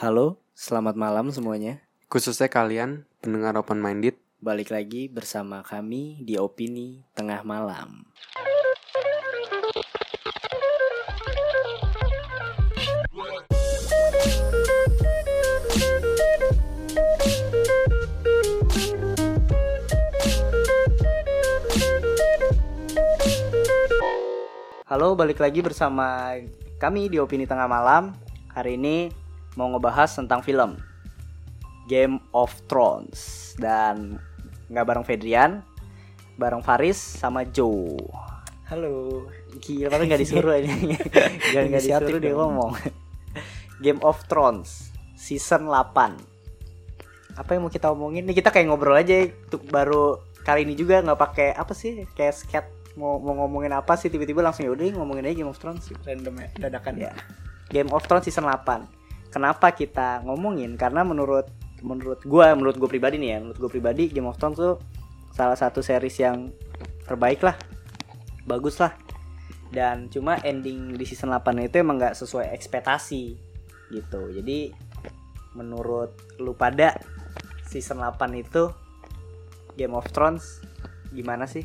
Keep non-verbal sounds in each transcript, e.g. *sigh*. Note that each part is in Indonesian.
Halo, selamat malam semuanya. Khususnya kalian pendengar open minded. Balik lagi bersama kami di Opini Tengah Malam. Halo, balik lagi bersama kami di Opini Tengah Malam. Hari ini mau ngebahas tentang film Game of Thrones dan nggak bareng Fedrian, bareng Faris sama Joe. Halo. Gila, padahal nggak disuruh ini. Gak *laughs* nggak disuruh dia ngomong. Game of Thrones season 8. Apa yang mau kita omongin? Nih kita kayak ngobrol aja tuh baru kali ini juga nggak pakai apa sih kayak sket mau mau ngomongin apa sih tiba-tiba langsung ya udah ngomongin aja Game of Thrones Random ya, dadakan ya. Game of Thrones season 8. Kenapa kita ngomongin? Karena menurut menurut gua, menurut gue pribadi nih ya, menurut gue pribadi Game of Thrones tuh salah satu series yang terbaik lah. Bagus lah. Dan cuma ending di season 8 itu emang nggak sesuai ekspektasi gitu. Jadi menurut lu pada season 8 itu Game of Thrones gimana sih?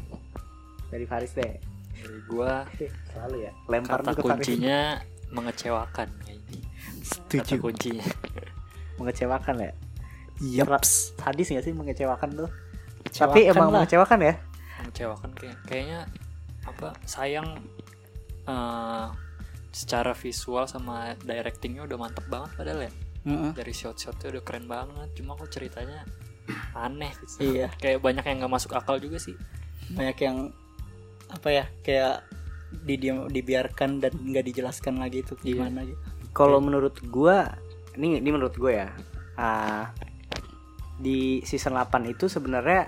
Dari Faris deh. Dari gua *laughs* Selalu ya. Lempar kata kuncinya mengecewakan kayaknya. Kata kuncinya. *laughs* Mengecewakan ya. Yaps. Sadis gak sih mengecewakan tuh? Mengecewakan Tapi emang lah. mengecewakan ya? Mengecewakan kayak kayaknya apa sayang eh, secara visual sama directingnya udah mantep banget padahal ya Mm-mm. dari shot-shotnya udah keren banget cuma kok ceritanya *clears throat* aneh gitu Iya. kayak banyak yang nggak masuk akal juga sih Banyak yang apa ya kayak di dibiarkan dan nggak dijelaskan lagi itu Iya. gimana gitu. Kalau menurut gua, ini ini menurut gua ya. ah, di season 8 itu sebenarnya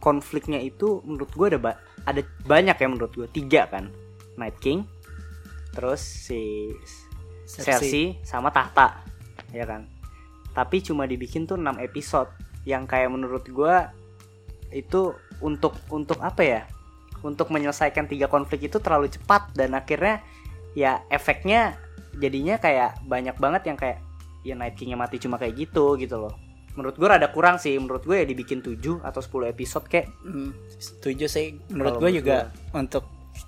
konfliknya itu menurut gua ada ba- ada banyak ya menurut gua. Tiga kan. Night King, terus si Cersei sama tahta ya kan tapi cuma dibikin tuh 6 episode yang kayak menurut gua itu untuk untuk apa ya untuk menyelesaikan tiga konflik itu terlalu cepat dan akhirnya ya efeknya jadinya kayak banyak banget yang kayak ya Night King-nya mati cuma kayak gitu gitu loh. Menurut gua rada kurang sih menurut gue ya dibikin 7 atau 10 episode kayak Hmm, setuju sih. Menurut gue juga untuk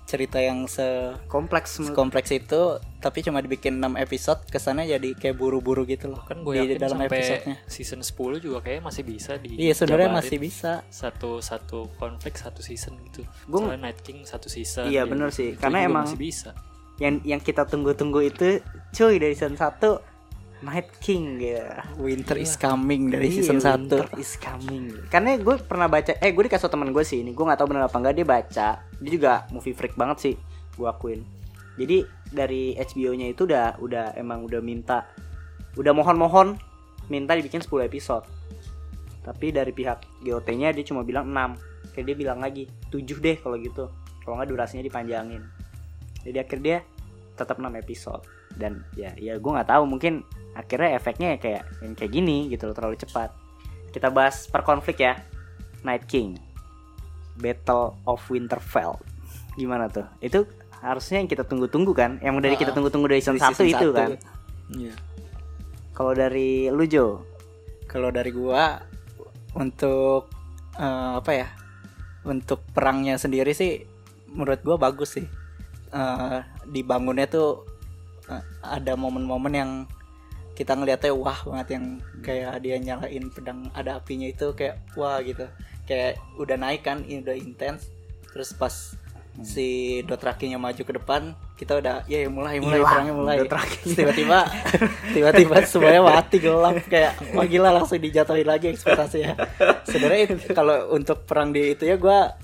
cerita yang se kompleks kompleks itu tapi cuma dibikin 6 episode kesannya jadi kayak buru-buru gitu loh. Kan gue di dalam sampai episodenya. season 10 juga kayak masih bisa di iya sebenarnya masih bisa. satu satu konflik satu season gitu. Gua- Soalnya Night King satu season Iya, bener sih. Karena emang- masih bisa yang yang kita tunggu-tunggu itu cuy dari season 1 Night King ya winter is coming dari Iya, season 1 winter is coming. Karena gue pernah baca, eh gue dikasih teman gue sih ini, gue nggak tahu benar apa enggak dia baca. Dia juga movie freak banget sih, gue akuin. Jadi dari HBO-nya itu udah udah emang udah minta, udah mohon-mohon minta dibikin 10 episode. Tapi dari pihak GOT-nya dia cuma bilang 6 Kayak dia bilang lagi 7 deh kalau gitu. Kalau nggak durasinya dipanjangin. Jadi akhirnya dia tetap 6 episode dan ya ya gue nggak tahu mungkin akhirnya efeknya kayak yang kayak gini gitu loh terlalu cepat kita bahas per konflik ya Night King Battle of Winterfell gimana tuh itu harusnya yang kita tunggu-tunggu kan yang dari kita Ah, tunggu-tunggu dari season dari 1 season itu satu. kan Iya. kalau dari lu Jo Kalau dari gua untuk eh, apa ya? Untuk perangnya sendiri sih menurut gua bagus sih. Eh, dibangunnya tuh eh, ada momen-momen yang kita ngeliatnya wah banget yang kayak dia nyalain pedang ada apinya itu kayak wah gitu. Kayak udah naik kan, ini udah intens. Terus pas si Dothrakinya maju ke depan, kita udah ya mulai mulai Iya, perangnya mulai. Tiba-tiba tiba-tiba semuanya mati gelap kayak wah gila langsung dijatuhin lagi ekspektasinya. Sebenarnya itu- kalau untuk perang di itu ya gua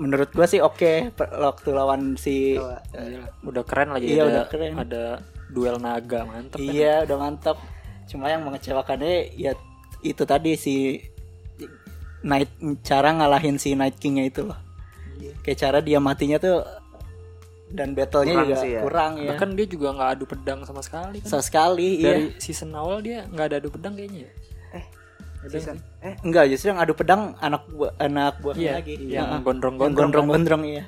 menurut gua sih oke per- waktu lawan si Iya, udah keren lagi Iya, ada, udah keren. ada duel naga mantep kan. Iya udah mantap. Cuma yang mengecewakannya ya itu tadi si Night cara ngalahin si Night King-nya itu loh. Kayak cara dia matinya tuh dan battle-nya Kurang juga sih ya. kurang ya. bahkan dia juga nggak adu pedang sama sekali kan sama sekali dari iya. season awal dia nggak ada adu pedang kayaknya ya Season- eh Enggak, justru yang adu pedang anak buah anak buahnya Iya, lagi. yang Heeh. gondrong-gondrong Yang gondrong-gondrong iya.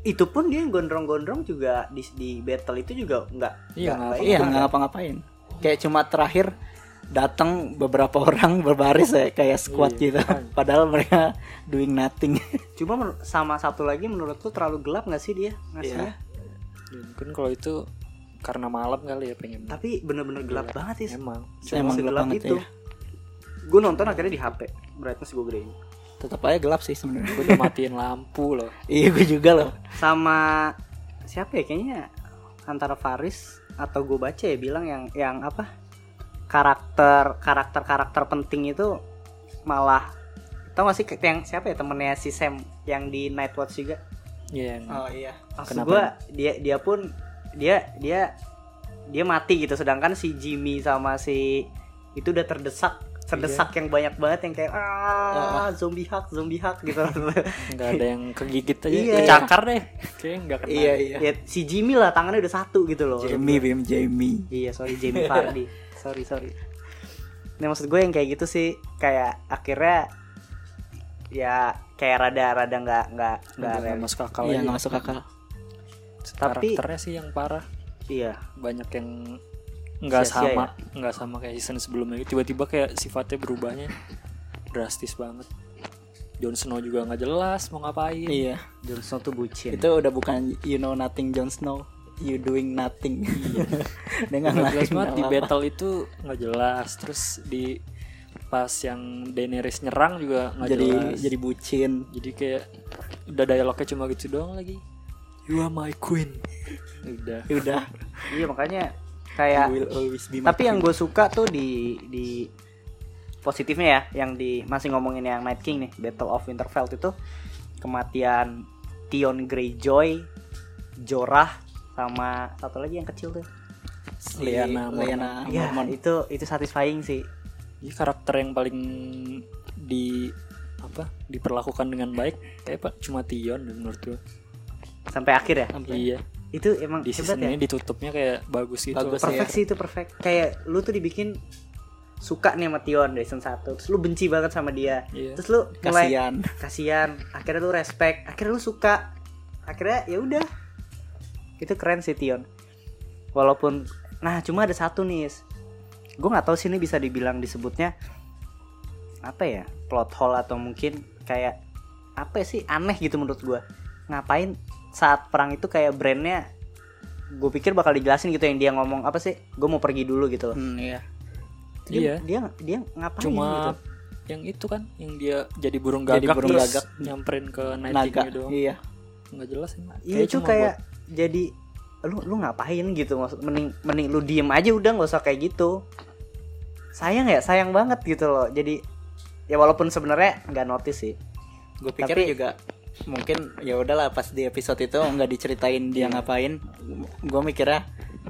itu pun dia yang gondrong-gondrong juga di, di battle itu juga nggak Iya, nggak nggak ini Iya, kan? nggak ngapa-ngapain. kayak cuma terakhir datang beberapa *laughs* orang berbaris ya kayak squad Iya, gitu padahal mereka doing nothing *laughs* Cuma sama satu lagi menurut lu terlalu gelap nggak sih dia ngasihnya? Ya, mungkin kalau itu karena malam kali ya pengen Tapi bener-bener gelap banget sih. emang Emang gelap banget itu. ya. Gue nonton akhirnya di HP. Brightness gue gedein. tetap aja gelap sih sebenarnya gue udah matiin lampu loh. *laughs* Iya gue juga loh. Sama siapa ya kayaknya? Antara Faris atau gue baca ya bilang yang yang apa? Karakter karakter karakter penting itu malah tau gak sih yang siapa ya temennya si Sam yang di Nightwatch juga? Iya yang oh iya. Maksud Kenapa? gue dia dia pun dia dia dia mati gitu. Sedangkan si Jimmy sama si itu udah terdesak terdesak yang banyak banget yang kayak ah zombie hack zombie hack gitu. Nggak ada yang kegigit aja. Iya. kecakar deh. Kayak nggak kena. Iya iya. Ya si Jimmy lah tangannya udah satu gitu loh. Jamie Bim Jamie iya sorry Jamie Vardy *laughs* sorry sorry. Nah maksud gue yang kayak gitu sih kayak akhirnya ya kayak rada rada nggak nggak nggak masuk akal iya nggak masuk akal. Tapi- karakternya sih yang parah. Iya. Banyak yang nggak sama nggak sama kayak season sebelumnya. Tiba-tiba kayak sifatnya berubahnya drastis banget. Jon Snow juga nggak jelas mau ngapain. Iya Jon Snow tuh bucin. Itu udah bukan you know nothing Jon Snow. You doing nothing. *laughs* Dia nggak nggak jelas banget di battle itu nggak jelas. Terus di pas yang Daenerys nyerang juga nggak jadi jelas. jadi bucin. Jadi kayak udah dialognya cuma gitu doang lagi. You are my queen. *laughs* Udah. Ya udah. Iya makanya kayak you will always be my tapi yang gue suka tuh di di positifnya ya yang di masih ngomongin yang Night King nih Battle of Winterfell itu kematian Theon Greyjoy Jorah sama satu lagi yang kecil tuh. Si Lyanna Mormont. Lyanna ya itu itu satisfying sih. Ini karakter yang paling di apa diperlakukan dengan baik kayak pak cuma Tion dan menurut gue sampai akhir ya? Iya itu emang di hebat ya? ditutupnya kayak bagus gitu. Bagus. perfect ya. sih itu perfect. Kayak lu tuh dibikin suka nih sama Tion dari season 1 terus lu benci banget sama dia. Iya. terus lu mulai kasihan. *laughs* Kasihan. Akhirnya lu respect. Akhirnya lu suka. Akhirnya ya udah. Itu keren sih Tion. Walaupun nah cuma ada satu nih gue nggak tahu sih ini bisa dibilang disebutnya apa ya? Plot hole atau mungkin kayak apa sih? Aneh gitu menurut gue ngapain saat perang itu kayak brandnya gue pikir bakal dijelasin gitu yang dia ngomong apa sih? Gue mau pergi dulu gitu loh. Hmm, iya. Dia, Iya. dia dia ngapain cuma gitu? yang itu kan yang dia jadi burung Jadi gagak burung terus gagak. nyamperin ke Night naga doang. iya. Nggak jelas ini Iya itu cuma kayak jadi lu lu ngapain gitu? Maksud mending mending lu diem aja udah nggak usah kayak gitu. Sayang ya sayang banget gitu loh. Jadi ya walaupun sebenarnya nggak notice sih. Gue pikir Tapi- juga mungkin ya udahlah pas di episode itu nggak diceritain dia Iya. ngapain. Gue mikirnya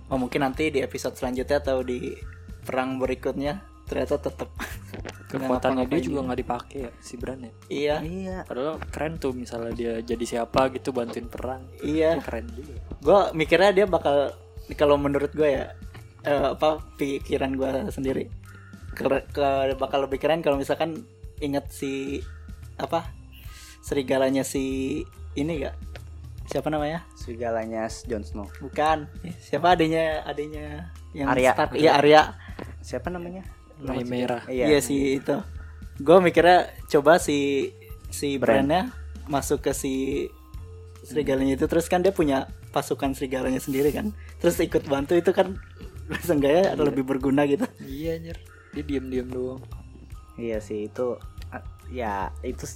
oh mungkin nanti di episode selanjutnya atau di perang berikutnya ternyata tetap *laughs* kekuatannya dia juga nggak dipakai ya si Bran ya? Iya. Iya. Padahal keren tuh misalnya dia jadi siapa gitu bantuin perang. Iya. Keren juga. Gue mikirnya dia bakal kalau menurut gue ya eh, apa pikiran gue sendiri. Ke, ke- bakal lebih keren kalau misalkan inget si apa serigalanya si ini gak siapa namanya? Segalanya Jon Snow. Bukan. Siapa adanya adanya yang Arya. Stark iya Arya. Siapa namanya? Rhaenyra. iya, iya si itu. Gue mikirnya coba si si Bran. brandnya masuk ke si serigalanya itu. Terus kan dia punya pasukan serigalanya sendiri kan. Terus ikut bantu itu kan *laughs* seenggaknya lebih berguna gitu. Iya anjir. Dia diem diem doang. Iya sih itu ya itu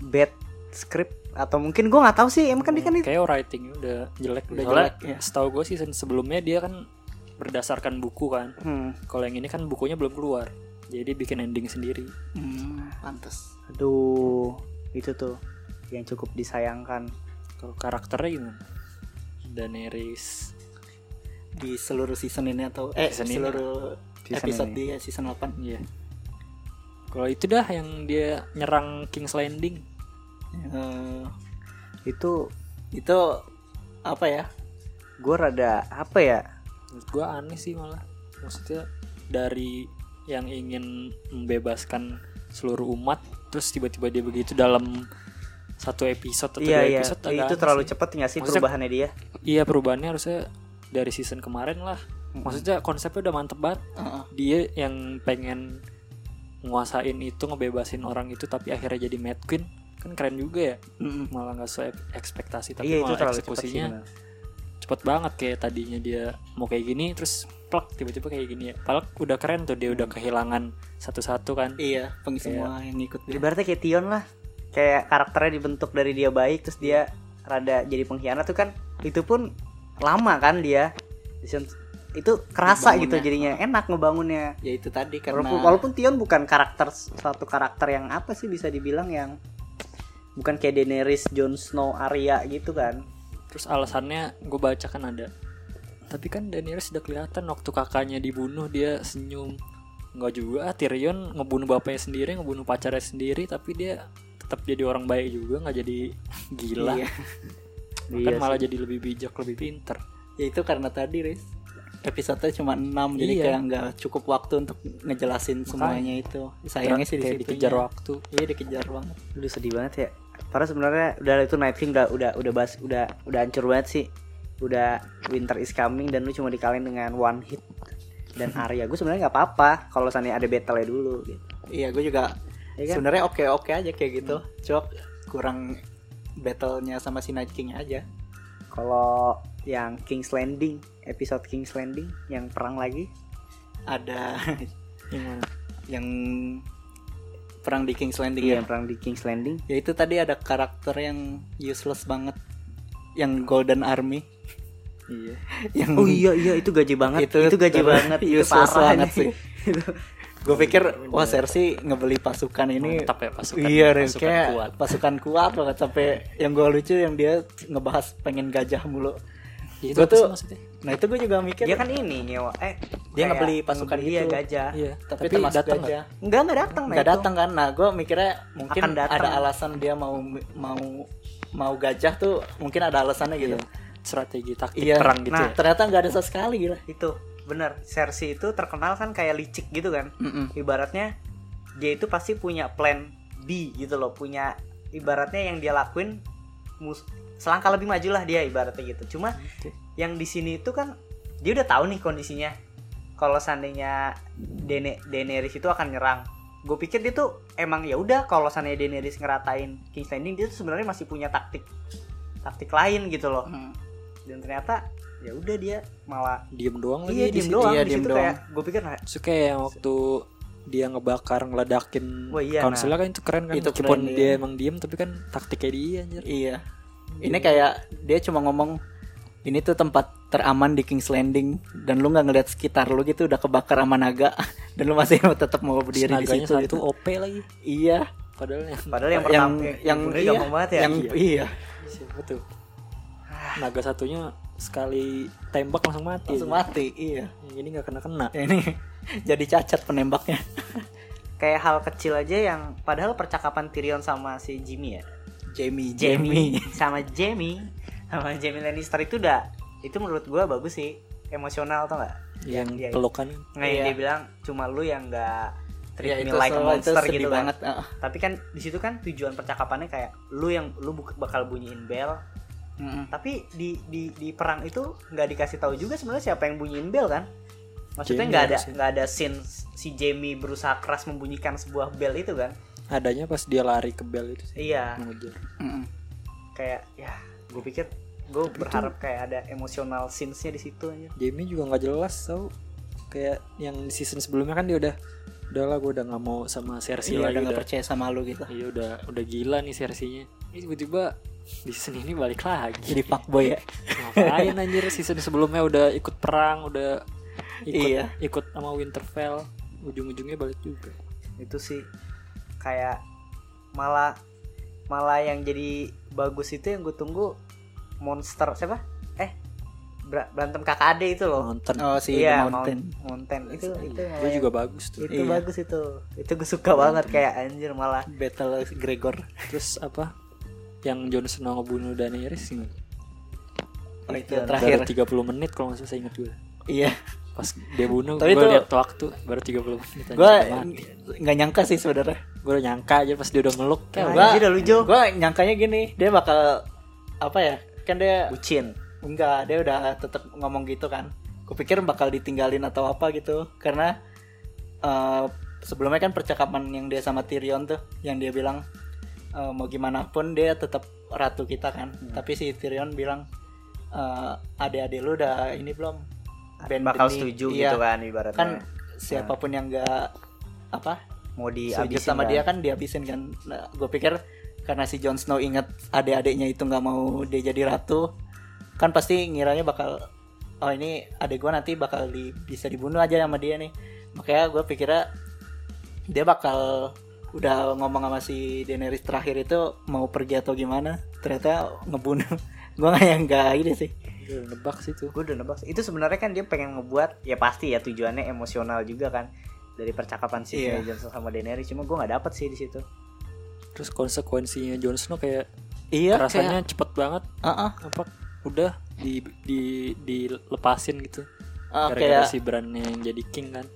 bad script atau mungkin gue nggak tahu sih emang kan dia kan itu kayak writingnya udah jelek Udah soalnya jelek, ya. setahu gue season sebelumnya dia kan berdasarkan buku kan. Hmm, kalau yang ini kan bukunya belum keluar jadi bikin ending sendiri. Hmm, pantas aduh itu tuh yang cukup disayangkan. Kalau karakternya gimana? Daenerys di seluruh season ini atau eh Season ini. seluruh Season episode ini. di season 8 iya kalau itu dah yang dia nyerang King's Landing. Eh, itu itu apa ya? Gue rada apa ya? Menurut gue aneh sih malah. Maksudnya dari yang ingin membebaskan seluruh umat terus tiba-tiba dia begitu dalam satu episode atau iya dua iya. episode agak itu terlalu sih. cepet nggak sih Maksudnya- perubahannya dia? Iya perubahannya harusnya dari season kemarin lah. Maksudnya konsepnya udah mantep banget. Heeh. dia yang pengen nguasain itu ngebebasin orang itu tapi akhirnya jadi Mad Queen kan keren juga ya. Mm-mm. malah nggak sesuai ekspektasi tapi iya itu malah cepet sih eksekusinya cepet banget kayak tadinya dia mau kayak gini terus plak tiba-tiba kayak gini ya. Padahal udah keren tuh dia udah kehilangan satu-satu kan. Iya, peng semua yang ikut dia. ibaratnya kayak Tion lah. Kayak karakternya dibentuk dari dia baik terus dia rada jadi pengkhianat tuh kan. Itu pun lama kan dia. Season- itu kerasa gitu jadinya enak ngebangunnya. Ya itu tadi karena walaupun, walaupun Tion bukan karakter satu karakter yang apa sih bisa dibilang yang bukan kayak Daenerys, Jon Snow, Arya gitu kan. Terus alasannya gue baca kan ada tapi kan Daenerys udah kelihatan waktu kakaknya dibunuh dia senyum. Nggak juga Tyrion ngebunuh bapaknya sendiri ngebunuh pacarnya sendiri tapi dia tetap jadi orang baik juga nggak jadi gila. Iya. kan Iya malah sih. jadi lebih bijak lebih pinter. Ya itu karena tadi Riz episode cuma 6 jadi Iya. kayak nggak cukup waktu untuk ngejelasin semuanya itu sayangnya sih kayak dikejar waktu iya dikejar banget Aduh sedih banget ya. Padahal sebenarnya udah itu Night King udah udah udah bas udah udah hancur banget sih. Udah Winter is coming dan lu cuma dikalahin dengan one hit dan *laughs* Arya. Gue sebenarnya nggak apa-apa kalau seandainya ada battle dulu gitu. iya gue juga Iya kan? sebenarnya oke oke aja kayak gitu cuma kurang battlenya sama si Night King aja Kalau yang King's Landing, episode King's Landing yang perang lagi. ada *laughs* yang mana yang perang di King's Landing Iya, ya yang perang di King's Landing. ya itu tadi ada karakter yang useless banget yang Golden Army iya *laughs* yang Oh iya iya itu gaji banget. Itu, itu gaji banget. *laughs* Itu useless parah banget nih. sih gue pikir wah Cersei ngebeli pasukan ini mantap ya pasukan iya Riz, pasukan kayak kuat pasukan kuat banget sampai yang gue lucu yang dia ngebahas pengen gajah mulu itu Gua apa sih tuh- maksudnya nah itu gue juga mikir Dia kan ini nyewa eh Dia kayak ngebeli pasukan ngebeli, iya, gitu. gajah. iya tapi, tapi, termasuk datang nggak? gajah Enggak enggak datang nggak itu. datang kan nah gue mikirnya mungkin Akan datang. ada alasan dia mau mau mau gajah tuh mungkin ada alasannya gitu strategi taktik iya perang gitu nah ya ternyata nggak ada sama sekali gila Itu bener. Cersei itu terkenal kan kayak licik gitu kan. Mm-mm. ibaratnya dia itu pasti punya plan B gitu loh punya ibaratnya yang dia lakuin selangkah lebih maju lah dia ibaratnya gitu cuma Oke. yang di sini itu kan dia udah tahu nih kondisinya kalau seandainya Dene Daenerys itu akan nyerang gue pikir dia tuh emang ya udah kalau seandainya Daenerys ngeratain King's Landing dia tuh sebenarnya masih punya taktik taktik lain gitu loh Hmm. dan ternyata ya udah dia malah diem doang lagi iya di diem doang Iya, di diem situ doang. kayak gue pikir nah, Terus kayak yang waktu dia ngebakar ngeledakin Wah, iya, konselnya kan itu keren kan? Itu meskipun keren, dia iya. emang diem tapi kan taktiknya dia anjir. Iya. Ini kayak dia cuma ngomong ini tuh tempat teraman di King's Landing dan lu nggak ngeliat sekitar lu gitu udah kebakar sama naga *laughs* dan lu masih *laughs* tetap mau berdiri di situ satu gitu. OP lagi. Iya. padahal yang padahal yang yang pertama yang bunuhnya iya, banget ya. yang iya, siapa tuh? Naga satunya sekali tembak langsung mati langsung mati. Iya. Yang ini nggak kena kena *laughs* Ini jadi cacat penembaknya. *laughs* kayak hal kecil aja yang padahal percakapan Tyrion sama si Jimmy ya Jamie, Jamie Jamie. *laughs* sama Jamie sama Jamie Lannister itu udah itu menurut gua bagus sih emosional tau nggak yang dia pelukan nggak yang Iya. dia bilang cuma lu yang nggak treat Ya, me itu like a so- itu monster sedih gitu kan banget. ah. tapi kan di situ kan tujuan percakapannya kayak lu yang lu bakal bunyiin bel Mm-mm. tapi di di di perang itu nggak dikasih tahu juga sebenarnya siapa yang bunyiin bel kan? Maksudnya nggak ada nggak ada scene si Jamie berusaha keras membunyikan sebuah bel itu kan? Adanya pas dia lari ke bel itu sih iya. mengejar. Mm-mm. kayak ya gue pikir gue berharap kayak ada emosional scenes-nya di situ aja Jamie juga nggak jelas tau. Kayak yang di season sebelumnya kan dia udah udahlah gue udah nggak mau sama Cersei Iya, lagi udah nggak udah. percaya sama lu gitu. iya udah udah gila nih Cersei-nya. Ini tiba-tiba season ini balik lagi. Jadi fuckboy ya. ngapain anjir? Season sebelumnya udah ikut perang udah ikut Iya. ikut sama Winterfell. Ujung-ujungnya balik juga. Itu sih kayak malah malah yang jadi bagus itu yang gue tunggu monster siapa? Eh ber- berantem kakak ade itu loh. Nonton Oh si iya Mountain. Mount- Mountain. Itu itu itu malah juga bagus tuh. Itu Iya. bagus itu. Itu gue suka banget kayak anjir malah. Battle Gregor. terus apa yang Jon Snow ngebunuh Daenerys ini Oh, itu Iya, terakhir. baru 30 menit kalau nggak salah saya ingat gue Iya. pas dia bunuh Tapi gue itu- lihat waktu baru 30 menit Gue nggak nyangka sih sebenarnya. gue udah nyangka aja pas dia udah meluk kayak Gua- anjir dah lu Jo Gue nyangkanya gini, dia bakal apa ya? Kan dia bucin enggak, dia udah tetap ngomong gitu kan. kupikir bakal ditinggalin atau apa gitu karena eh, sebelumnya kan percakapan yang dia sama Tyrion tuh yang dia bilang eh, mau gimana pun dia tetap ratu kita kan. Tapi si Tyrion bilang eh, adik-adik lu udah ini belum? Band bakal benih." setuju Iya, gitu kan ibaratnya. Kan siapa pun yang gak apa mau dihabisin sama kan. dia kan dihabisin kan. Nah, gue pikir karena si Jon Snow inget adik-adiknya itu nggak mau dia jadi ratu kan pasti ngiranya bakal oh ini adik gue nanti bakal di- bisa dibunuh aja sama dia nih. Makanya gue pikirnya dia bakal udah ngomong sama si Daenerys terakhir itu mau pergi atau gimana ternyata ngebunuh. *laughs* Gue nggak yang nggak ini sih. Gue udah nebak sih tuh gue udah nebak itu sebenarnya kan dia pengen ngebuat ya pasti ya tujuannya emosional juga kan dari percakapan si Iya. Johnson sama Daenerys. Cuma gue nggak dapet sih di situ. Terus konsekuensinya Jon Snow kayak iya rasanya kayak, cepet banget. Ah, ah, apa udah di di dilepasin gitu. Ah, gara-gara kayak si Bran yang jadi king kan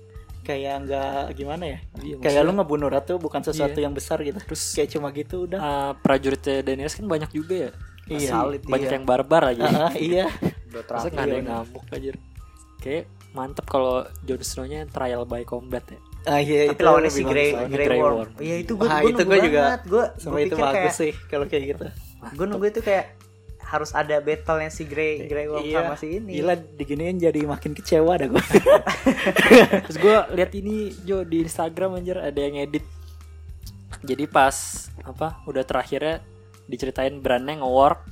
kayak nggak gimana ya? Iya, kayak lu ngebunuh ratu bukan sesuatu Iya. yang besar gitu. Terus kayak cuma gitu udah. uh, prajuritnya Daenerys kan banyak juga ya? Iya. Banyak dia. yang barbar aja. Ah, ah, iya. Masa terakhir. nggak ada yang iya. ngamuk aja kayak mantep kalau Jon Snow-nya trial by combat ya. Ah iya tapi lawannya si Grey Grey Grey Worm. Iya itu gue Wah, gue itu gua juga gue sama itu bagus sih kalau kayak gitu. gue nunggu itu kayak harus ada battle yang si Grey Grey Worm Iya. sama si ini gila diginiin jadi makin kecewa dah gue *laughs* terus gue lihat ini Jo di Instagram anjir ada yang edit jadi pas apa udah terakhirnya diceritain brandnya nge-work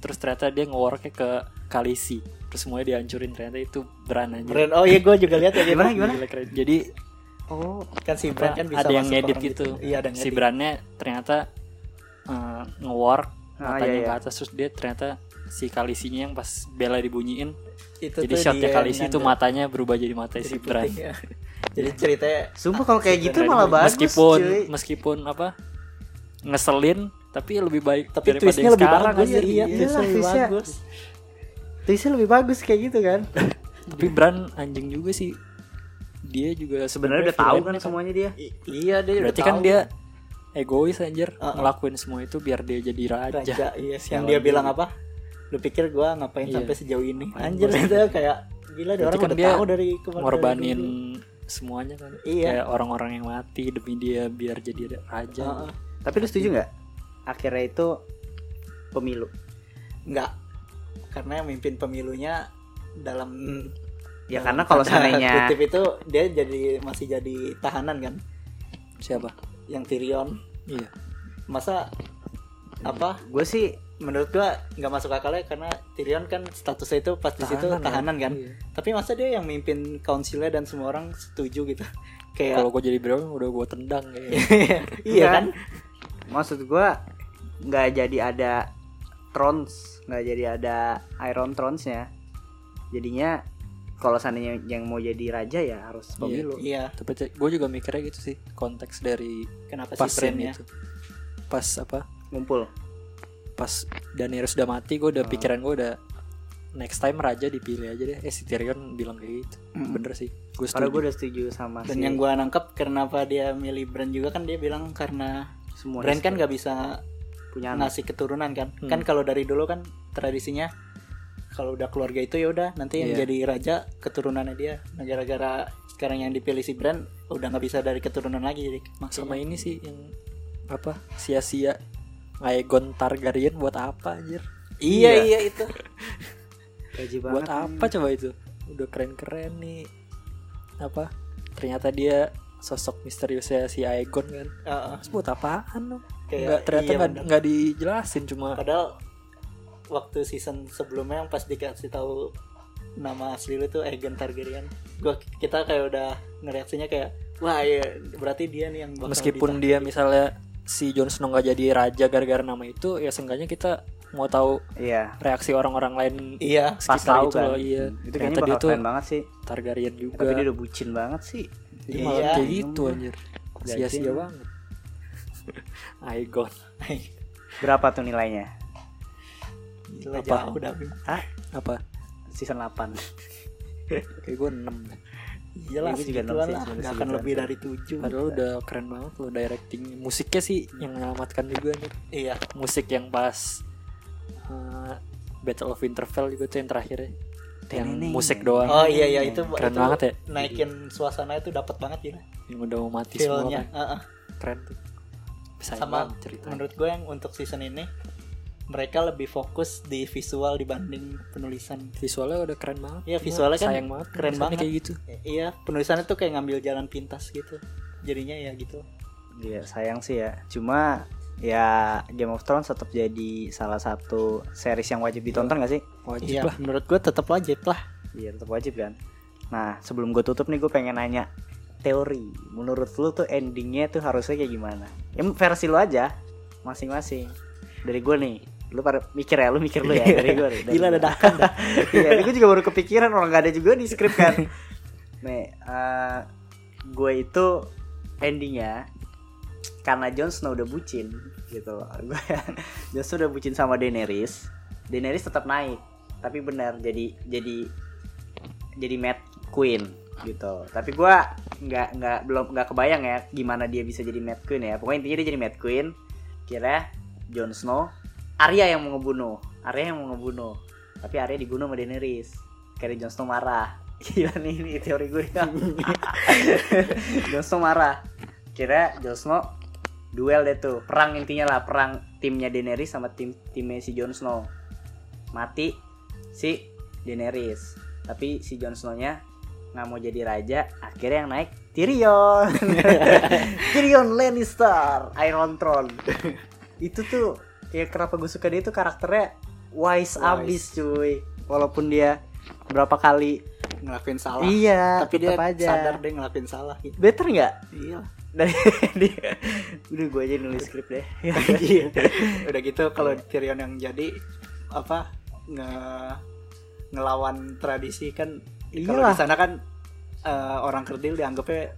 terus ternyata dia nge-worknya ke Kalisi terus semuanya dihancurin ternyata itu brand aja Brand, oh iya gue juga lihat ya gitu. Gimana, gimana? Gila, keren. jadi oh kan si brand kan bisa ada yang ngedit orang gitu. iya ada yang si brandnya ternyata uh, nge-work Ah, matanya iya, ke iya. atas terus dia ternyata si kalisinya yang pas bela dibunyiin itu jadi tuh shotnya kalisi itu matanya berubah jadi mata Jadi si brand ya. jadi ceritanya sumpah kalau kayak gitu malah bagus meskipun cuy. meskipun apa ngeselin tapi lebih baik tapi daripada yang lebih sekarang bagus aja. iya Iya, lebih twistnya. bagus Twistnya lebih bagus kayak gitu kan *laughs* tapi brand anjing juga sih dia juga sebenarnya udah tahu kan villain semuanya dia I- iya dia udah berarti kan tahu. dia egois anjir Uh-uh. ngelakuin semua itu biar dia jadi raja, raja iya Sialan yang dia bilang apa lu pikir gua ngapain Iya. sampai sejauh ini Ngapain anjir itu kayak gila dia orang kan udah dia tahu dari kemarin ngorbanin dari semuanya kan Iya. kayak orang-orang yang mati demi dia biar jadi raja Heeh. tapi lu setuju nggak akhirnya itu pemilu Enggak. Karena yang mimpin pemilunya dalam ya dalam karena kalau seandainya kutip itu dia jadi masih jadi tahanan kan siapa yang Tyrion. Iya Masa apa gue sih menurut gua nggak masuk akalnya karena Tyrion kan statusnya itu pas di situ Tahanan, tahanan kan. Iya. Tapi masa dia yang mimpin councilnya dan semua orang setuju gitu. *laughs* Kayak kalau gue jadi Bro udah gue tendang kayaknya *laughs* iya kan? maksud gue nggak jadi ada Thrones nggak jadi ada Iron Thrones-nya jadinya kalau seandainya yang mau jadi raja ya harus pemilu. Iya. tapi gue juga mikirnya gitu sih konteks dari Kenapa pas sih itu pas apa? Ngumpul. Pas Daenerys udah mati gue udah Oh. pikiran gue udah next time raja dipilih aja deh. Eh si Tyrion bilang kayak gitu. Mm. bener sih gue karena gue setuju udah setuju sama Dan si yang gua nangkep kenapa dia milih Bran juga kan dia bilang karena semua Bran kan nggak bisa punya ngasih keturunan kan. Hmm. kan kalau dari dulu kan tradisinya kalau udah keluarga itu ya udah nanti yang Iya. jadi raja keturunannya dia. Nah gara-gara sekarang yang dipilih si Bran udah nggak bisa dari keturunan lagi jadi sama makanya ini sih yang apa sia-sia Aegon Targaryen buat apa anjir? Iya iya. itu. *laughs* Gaji buat banget apa coba itu? Udah keren-keren nih. Apa? Ternyata dia sosok misteriusnya si Aegon kan. Heeh. Terus buat apaan? Kayak, nggak ternyata iya nggak dijelasin cuma padahal waktu season sebelumnya yang pas dikasih tahu nama asli lu tuh Aegon Targaryen. Gua kita kayak udah ngereaksinya kayak wah ya berarti dia nih yang bakal meskipun dia misalnya si Jon Snow nggak jadi raja gara-gara nama itu ya seenggaknya kita mau tahu iya. reaksi orang-orang lain iya. pas tahu itu kan. loh iya. Itu kayaknya dia bakal tuh keren banget sih. Targaryen juga. tapi dia udah bucin banget sih. Jadi Iya. malah kayak gitu Iya. anjir. Sia-sia banget. *laughs* Aegon. Berapa tuh nilainya Gila, Apa? jauh dah Bim. ah apa season 8 kayak gue 6 Iyalah Ini juga enam lah Gak akan lebih dari tujuh padahal udah keren banget loh directing musiknya sih yang menyelamatkan juga nih Iya musik yang pas uh, Battle of Winterfell juga tuh yang terakhirnya yang Teneneng. musik doang Oh iya iya itu Keren itu banget ya. Naikin suasana itu dapat banget ya. yang udah mau mati semua Feel-nya. kan. Heeh. keren tuh Sama ceritanya. menurut gue yang untuk season ini mereka lebih fokus di visual dibanding penulisan. visualnya udah keren banget Iya, visualnya kan sayang banget keren banget. kayak gitu Iya, penulisannya tuh kayak ngambil jalan pintas gitu. Jadinya ya gitu. Iya sayang sih ya. Cuma ya Game of Thrones tetap jadi salah satu series yang wajib ditonton gak sih? wajib Iya, lah menurut gue tetap wajib lah. Iya tetap wajib kan. Nah sebelum gue tutup nih gue pengen nanya teori. Menurut lu tuh endingnya tuh harusnya kayak gimana? Ya versi lu aja masing-masing. Dari gue nih. Lu pada mikir ya, lu mikir lu ya dari gue. dari Gila dadakan. *laughs* Iya, gue juga baru kepikiran orang gak ada juga di skrip kan. Nih, eh, gue itu endingnya karena Jon Snow udah bucin gitu loh. Gue Jon Snow udah bucin sama Daenerys. Daenerys tetap naik, tapi benar jadi jadi jadi Mad Queen gitu. Tapi gue nggak nggak belum nggak kebayang ya gimana dia bisa jadi Mad Queen ya. Pokoknya intinya dia jadi Mad Queen. Kira Jon Snow, Arya yang mau ngebunuh, Arya yang mau ngebunuh. Tapi Arya dibunuh sama Daenerys. Karena Jon Snow marah. *laughs* Gila nih ini teori gue. *laughs* Jon Snow marah. Kira Jon Snow duel deh tuh. Perang intinya lah, perang timnya Daenerys sama tim timnya si Jon Snow. Mati si Daenerys. Tapi si Jon Snow-nya nggak mau jadi raja, akhirnya yang naik Tyrion. *laughs* Tyrion Lannister, Iron Throne. itu tuh ya kenapa gue suka dia itu karakternya wise, Wise. abis cuy. Walaupun dia berapa kali ngelakuin salah. iya, Tapi dia aja. sadar dia ngelakuin salah gitu. Better nggak? Iya. Dari *laughs* dia. Udah gue aja nulis skrip deh. Iya. *laughs* Udah gitu kalau Tyrion yang jadi apa nge ngelawan tradisi kan kalau di sana kan eh, orang kerdil dianggapnya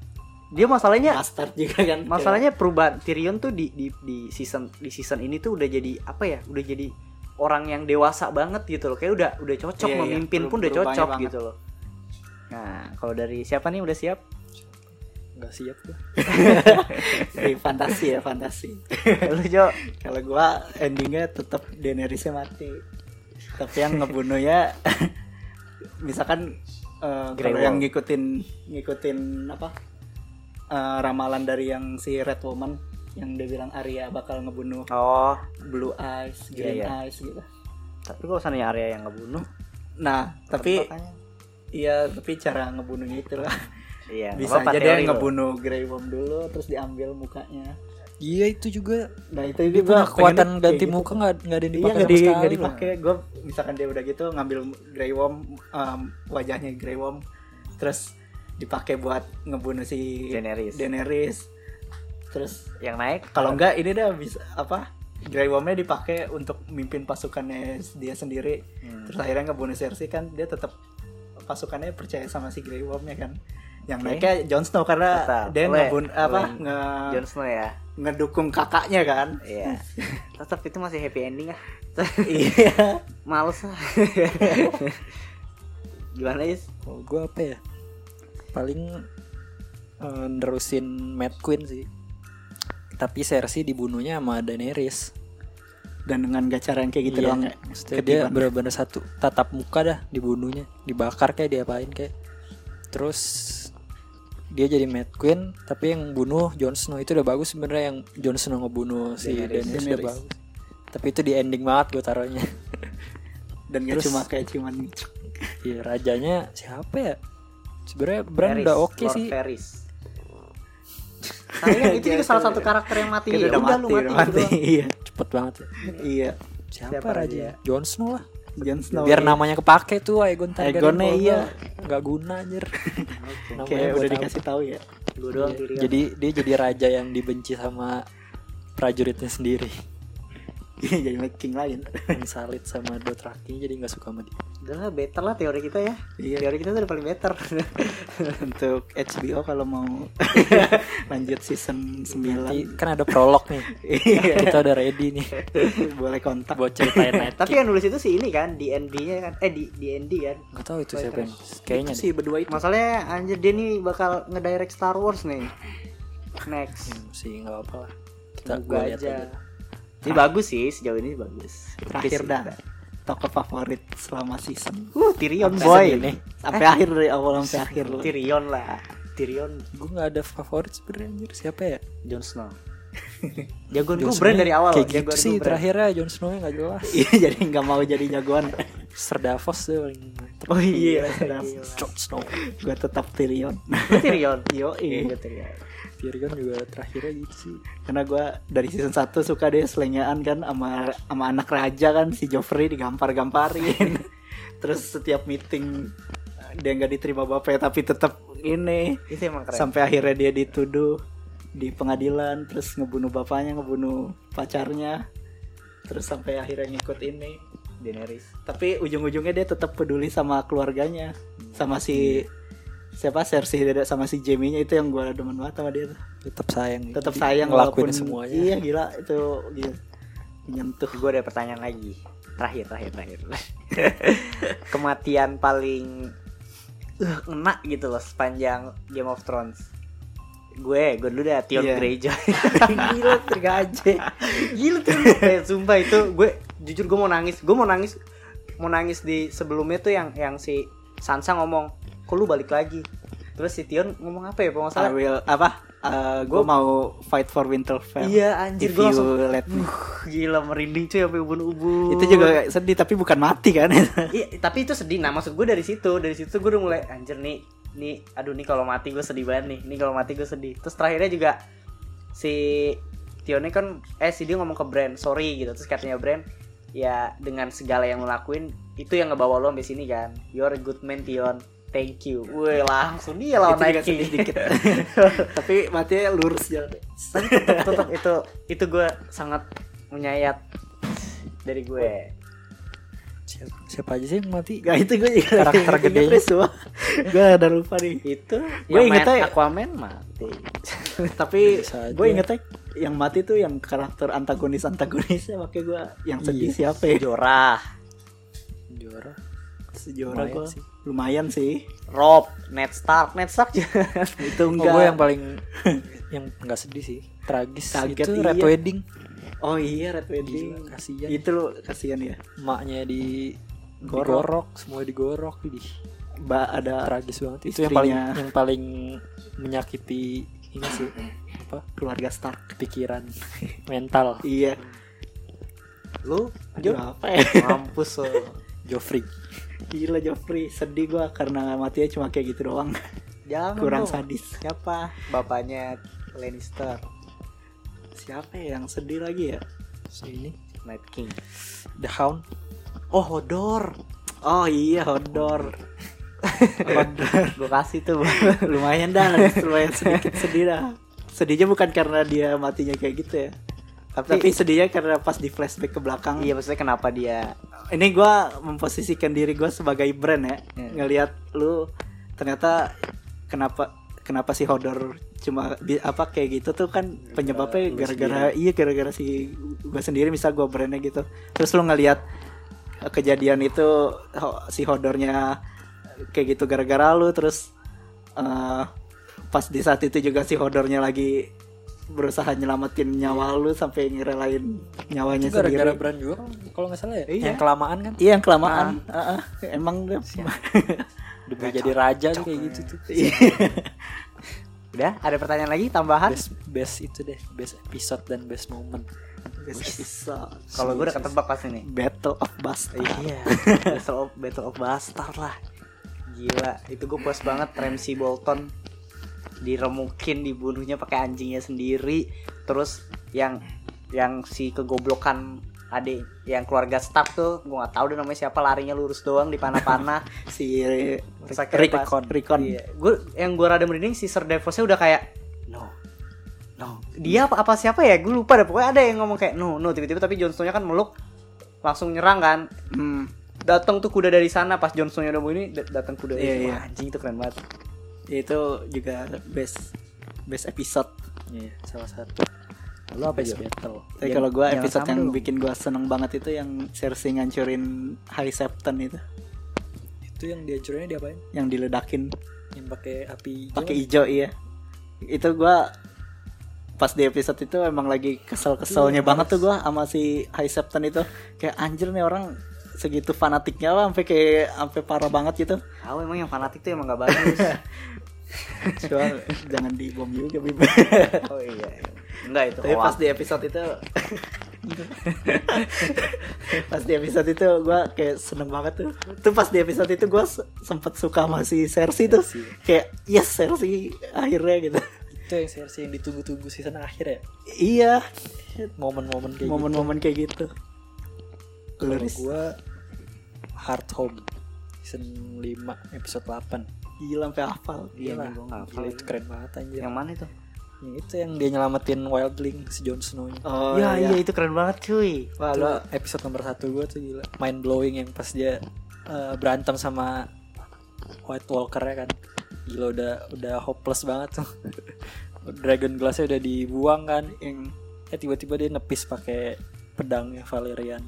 Dia masalahnya bastard juga kan. masalahnya perubahan Tyrion tuh di di di season di season ini tuh udah jadi apa ya? Udah jadi orang yang dewasa banget gitu loh. Kayak udah udah cocok Iya, iya. memimpin pun Peru- udah cocok banget. gitu loh. Nah, kalau dari siapa nih udah siap? nggak siap gue Kayak *laughs* fantasi ya fantasi. Lu Jo. Kalau gua endingnya tetap Daenerysnya mati. Tapi yang ngebunuhnya *laughs* misalkan Grey kalau yang ngikutin ngikutin apa eh, ramalan dari yang si Red Woman yang dia bilang Arya bakal ngebunuh Oh, Blue Eyes, Iya, Green iya. Eyes gitu. tapi kalau misalnya Arya yang ngebunuh, Nah, tapi iya tapi cara ngebunuhnya itu lah. iya, Bisa aja dia ngebunuh Grey Worm dulu terus diambil mukanya. iya itu juga Nah, itu dia juga kekuatan ganti gitu. muka nggak nggak ada yang Iya dipakai nggak sama di, sekali nggak dipakai. Gue misalkan dia udah gitu ngambil Grey Worm um, wajahnya Grey Worm terus dipakai buat ngebunuh si Daenerys. Daenerys. Terus Yang naik kalau enggak ini dah bisa apa? Grey Worm-nya dipakai untuk mimpin pasukannya dia sendiri. Hmm. Terus akhirnya ngebunuh Cersei kan dia tetap pasukannya percaya sama si Grey Worm-nya kan. Yang Oke. naiknya Jon Snow karena Tetap. dia ngebun apa oleh nge Jon Snow ya. ngedukung kakaknya kan. Iya. *laughs* Tetap itu masih happy ending ah. iya. Males ah. *laughs* Gimana Is? Kalau gue apa ya? Paling eh, nerusin Mad Queen sih. Tapi Cersei dibunuhnya sama Daenerys. Dan dengan gacara yang kayak gitu Iya, doang ya. Maksudnya dia bener-bener satu tatap muka dah dibunuhnya, dibakar kayak diapain kayak. Terus dia jadi Mad Queen, tapi yang bunuh Jon Snow itu udah bagus sebenarnya yang Jon Snow ngebunuh si Daenerys. Daenerys, udah bagus. Tapi itu di ending banget gue taruhnya. dan gak Terus- cuma kayak cuman Iya rajanya siapa ya? Sebenarnya Bran Varys, udah oke Lord sih. Varys. Sayang itu juga salah satu karakter yang mati. Ya udah udah mati, lu mati gitu mati. Iya. Cepet banget ya. Iya. Siapa, Siapa raja? raja? Jon Snow lah. Jon Snow. Biar iya. namanya kepake tuh Aegon Targaryen. Aegonnya iya. nggak- guna anjir. *laughs* Kayak buat udah apa? dikasih tahu ya. Lu doang Iya. Jadi dia jadi raja yang dibenci sama prajuritnya sendiri. Iya, *laughs* jadi king lain. Yang salit sama Dothraki jadi nggak suka sama dia. Udah lah better lah teori kita ya. Iya. Teori kita tuh udah paling better. *laughs* Untuk HBO kalau mau *laughs* lanjut season 9 Nanti kan ada prolog nih. *laughs* Iya. Kita udah ready nih boleh kontak. buat ceritain Night Tapi yang nulis itu sih ini kan di ND-nya kan. Eh di di ND kan. Gak tahu itu siapa yang kayaknya sih berdua itu. Masalahnya anjir dia nih bakal ngedirect Star Wars nih. Next. Hmm, sih nggak apa-apa lah. Kita Semoga gua lihat aja. aja. Ini bagus sih sejauh ini bagus. Terakhir dah. Tokoh favorit selama season. Uh, Tyrion Sampai boy. segini. Sampai akhir dari awal sampai akhir lu. *laughs* Tyrion lah. Tyrion gue nggak ada favorit sebenarnya siapa ya Jon Snow. *laughs* Jagoan gue brand dari awal. kayak Jagoan gitu sih terakhirnya Jon Snow nya nggak jelas *laughs* Iya jadi nggak mau jadi jagoan. Sir Davos deh paling Oh iya. Jon Snow Gue tetap Tyrion. Tyrion. Yo, Iya, iya. Tyrion. Tyrion juga terakhirnya gitu sih Karena gue dari season 1 suka deh selengean kan sama sama anak raja kan si Joffrey digampar-gamparin. *laughs* Terus setiap meeting dia nggak diterima bapaknya tapi tetap ini Itu emang keren. sampai akhirnya dia dituduh di pengadilan terus ngebunuh bapaknya ngebunuh pacarnya terus sampai akhirnya ngikut ini Daenerys. tapi ujung-ujungnya dia tetap peduli sama keluarganya sama si siapa Cersei Dada sama si Jamie-nya itu yang gue demen banget sama dia tuh. tetap sayang tetap sayang ngelakuin walaupun semuanya iya gila itu gila menyentuh Gue ada pertanyaan lagi. Terakhir, terakhir, terakhir. *laughs* Kematian paling uh, enak gitu loh sepanjang Game of Thrones. Gue, gue dulu dah Theon Iya. Greyjoy. *laughs* gila tergaje Gila tuh eh, Sumpah itu gue Jujur gue mau nangis Gue mau nangis Mau nangis di sebelumnya tuh yang Yang si Sansa ngomong Kok lu balik lagi? Terus si Tion ngomong apa ya Kalau I salah will apa? Gue mau fight for Winterfell. Iya anjir gue langsung let me. uh, Gila merinding cuy Sampai ubun-ubun. Itu juga sedih tapi bukan mati kan? *laughs* Iya tapi itu sedih. Nah maksud gue dari situ Dari situ gue udah mulai Anjir nih Nih aduh nih kalau mati gue sedih banget nih Nih kalau mati gue sedih. Terus terakhirnya juga Si Tionnya kan Eh si dia ngomong ke Brand Sorry gitu. Terus katanya Brand Ya dengan segala yang lo lakuin Itu yang ngebawa lo sampai sini kan? You're a good man Tion Thank you. Wih langsung dia lawan itu juga Night King sedih dikit. *laughs* Tapi matinya lurus jalan Tapi tetep, tetep itu Itu gue sangat menyayat Dari gue. Siapa, siapa aja sih yang mati? Gak itu gue juga Karakter gedenya. Gue ada lupa nih. Itu Gue ingetnya- Aquaman mati. *laughs* Tapi gue ingetnya yang mati tuh yang karakter antagonis antagonisnya makanya gue yang sedih Iya. siapa ya? Jorah. Juara sejora Lumayan gue sih. Lumayan sih. Rob, Ned Stark, Ned Stark itu oh, enggak. gue yang paling *laughs* yang nggak sedih sih. Tragis. Kaget, itu iya. red wedding. Oh iya red wedding. Gila, kasihan. Itu lo kasihan ya? Emaknya di Gorok. digorok semua digorok. Di ba ada tragis banget. Itu yang paling yang paling menyakiti ini sih. Apa? Keluarga Stark. Pikiran mental. Iya. Lu, Aduh, Jo, apa ya? Mampus lo. Joffrey. Gila Joffrey. Sedih gue karena matinya cuma kayak gitu doang. Jangan kurang dong. sadis. Siapa? Bapaknya Lannister, siapa ya yang sedih lagi ya? Ini Night King. The Hound. Oh, Hodor. oh iya Hodor. Hodor. *laughs* Gue kasih tuh. lumayan dah lumayan sedikit sedih dah. Sedihnya bukan karena dia matinya kayak gitu ya Tapi, tapi sedihnya karena pas di flashback ke belakang. Iya maksudnya kenapa dia? Ini gua memposisikan diri gua sebagai brand ya. Hmm. ngelihat lu ternyata kenapa kenapa si Hodor cuma apa kayak gitu tuh kan penyebabnya gara-gara iya gara-gara si gua sendiri misal gua brandnya gitu. Terus lu ngelihat kejadian itu si Hodornya kayak gitu gara-gara lu terus eh, pas di saat itu juga si Hodornya lagi berusaha nyelamatin nyawa lu sampai ngerelain nyawanya itu gara-gara sendiri brand juga kalau nggak salah ya Iya. yang kelamaan kan Iya yang kelamaan. Ah, ah. emang dia. udah jadi raja tuh kayak gitu tuh Iya. Udah, ada pertanyaan lagi tambahan? best best itu deh best episode dan best moment Bisa. Kalau gue udah ketebak pas ini. Battle of Bastard. Iya, *laughs* Battle of Battle of Bastard lah. Gila, itu gue puas banget Ramsey Bolton diremukin dibunuhnya pakai anjingnya sendiri. Terus yang yang si kegoblokan adik yang keluarga Stark tuh gue nggak tahu deh namanya siapa larinya lurus doang di panah-panah *laughs* Si Rickon. Rickon. Iya. Gue yang gue rada merinding si Sir Davosnya udah kayak no, no. Dia apa, apa siapa ya? Gue lupa deh. Pokoknya ada yang ngomong kayak no, no. Tiba-tiba tapi Jon Snow-nya kan meluk langsung nyerang kan. Hmm. Datang tuh kuda dari sana pas Jon Snow-nya udah mau ini dat- datang kuda. Wah, iya. Anjing itu keren banget. Itu juga best best episode. Iya, salah satu Lu apa Jo? battle Tapi Yang- kalau gua yang episode yang dong. bikin gua seneng banget itu yang Cersei ngancurin High Septon itu, itu yang dihancurinnya diapain yang diledakin yang pakai api hijau pakai hijau iya. Itu gua pas di episode itu emang lagi kesel-keselnya Iya, banget tuh gua sama si High Septon itu. Kayak anjir nih orang segitu fanatiknya lah sampai kayak sampai parah banget gitu. Tahu emang yang fanatik tuh emang gak bagus. *laughs* Cuma jangan dibom juga Bim. *laughs* oh iya. Enggak itu. Tapi *laughs* pas di episode itu pas di episode itu gue kayak seneng banget tuh tuh pas di episode itu gue sempet suka sama si Cersei tuh kayak yes Cersei akhirnya gitu itu yang versi yang ditunggu-tunggu season akhir ya iya momen-momen kayak momen-momen kayak gitu gitu kalau gue Hard Home season 5 episode 8 gila sampai hafal. Iya, Gila, gua hafal gila lagi. itu keren banget anjir. Yang mana itu? yang itu yang dia nyelamatin Wildling si Jon Snow oh ya iya, iya. itu keren banget cuy. Wah, lo episode nomor satu gue tuh gila. Mind blowing yang pas dia eh, berantem sama White Walker ya kan. Gila udah udah hopeless banget tuh. *laughs* Dragon Glassnya udah dibuang kan yang eh tiba-tiba dia nepis pakai pedangnya Valerian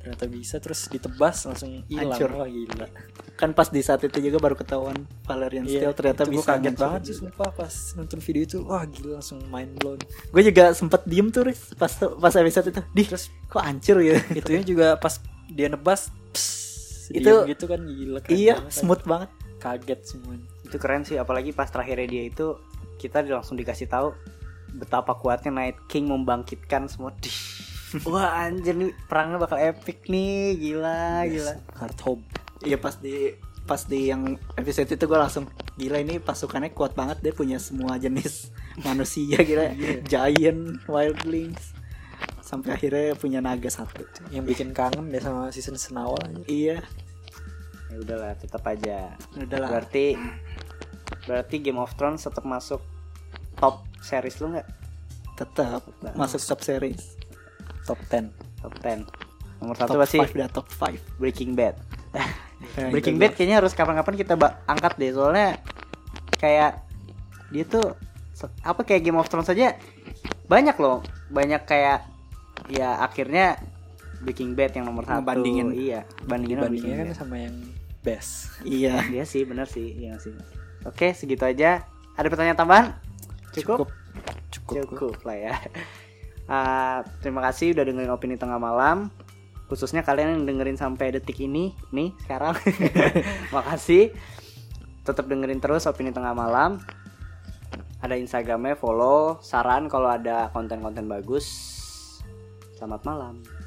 ternyata bisa terus ditebas langsung hilang. Wah gila. Kan pas di saat itu juga baru ketahuan Valerian Steel ternyata itu gua bisa kaget banget sih sumpah pas nonton video itu. Wah gila langsung mind blown. Gue juga sempet diem tuh Riz, pas pas episode itu. Di terus kok hancur ya itunya juga pas dia nebas pss, Itu- gitu kan gila keren iya banget, smooth banget. Kaget semuanya Itu keren sih apalagi pas terakhirnya dia itu kita langsung dikasih tahu betapa kuatnya Night King membangkitkan semua. Dih. Wah anjir nih perangnya bakal epic nih, gila gila. hard home Iya pas di pas di yang episode itu gue langsung gila ini pasukannya kuat banget dia punya semua jenis *laughs* manusia gila. Giant wildlings. Sampai akhirnya punya naga satu. Yang bikin kangen deh sama season season awal aja iya. Ya udahlah, tetap aja. udahlah. Berarti berarti Game of Thrones tetap masuk top series lu nggak? tetap. masuk top series top 10 Top 10. Nomor satu top pasti 5 dah top 5 Breaking Bad. *laughs* Breaking Bad kayaknya harus kapan-kapan kita angkat deh soalnya kayak dia tuh apa kayak Game of Thrones saja banyak loh. Banyak kayak ya akhirnya Breaking Bad yang nomor satu. Ngebandingin. iya bandingin Breaking kan sama yang best. *laughs* Iya. Iya sih bener sih iya sih. Oke segitu aja. Ada pertanyaan tambahan? Cukup? Cukup. Cukup lah ya *laughs* Ah, terima kasih udah dengerin opini tengah malam. Khususnya kalian yang dengerin sampai detik ini nih sekarang. *laughs* Makasih. Tetap dengerin terus opini tengah malam. Ada instagramnya follow saran kalau ada konten-konten bagus. Selamat malam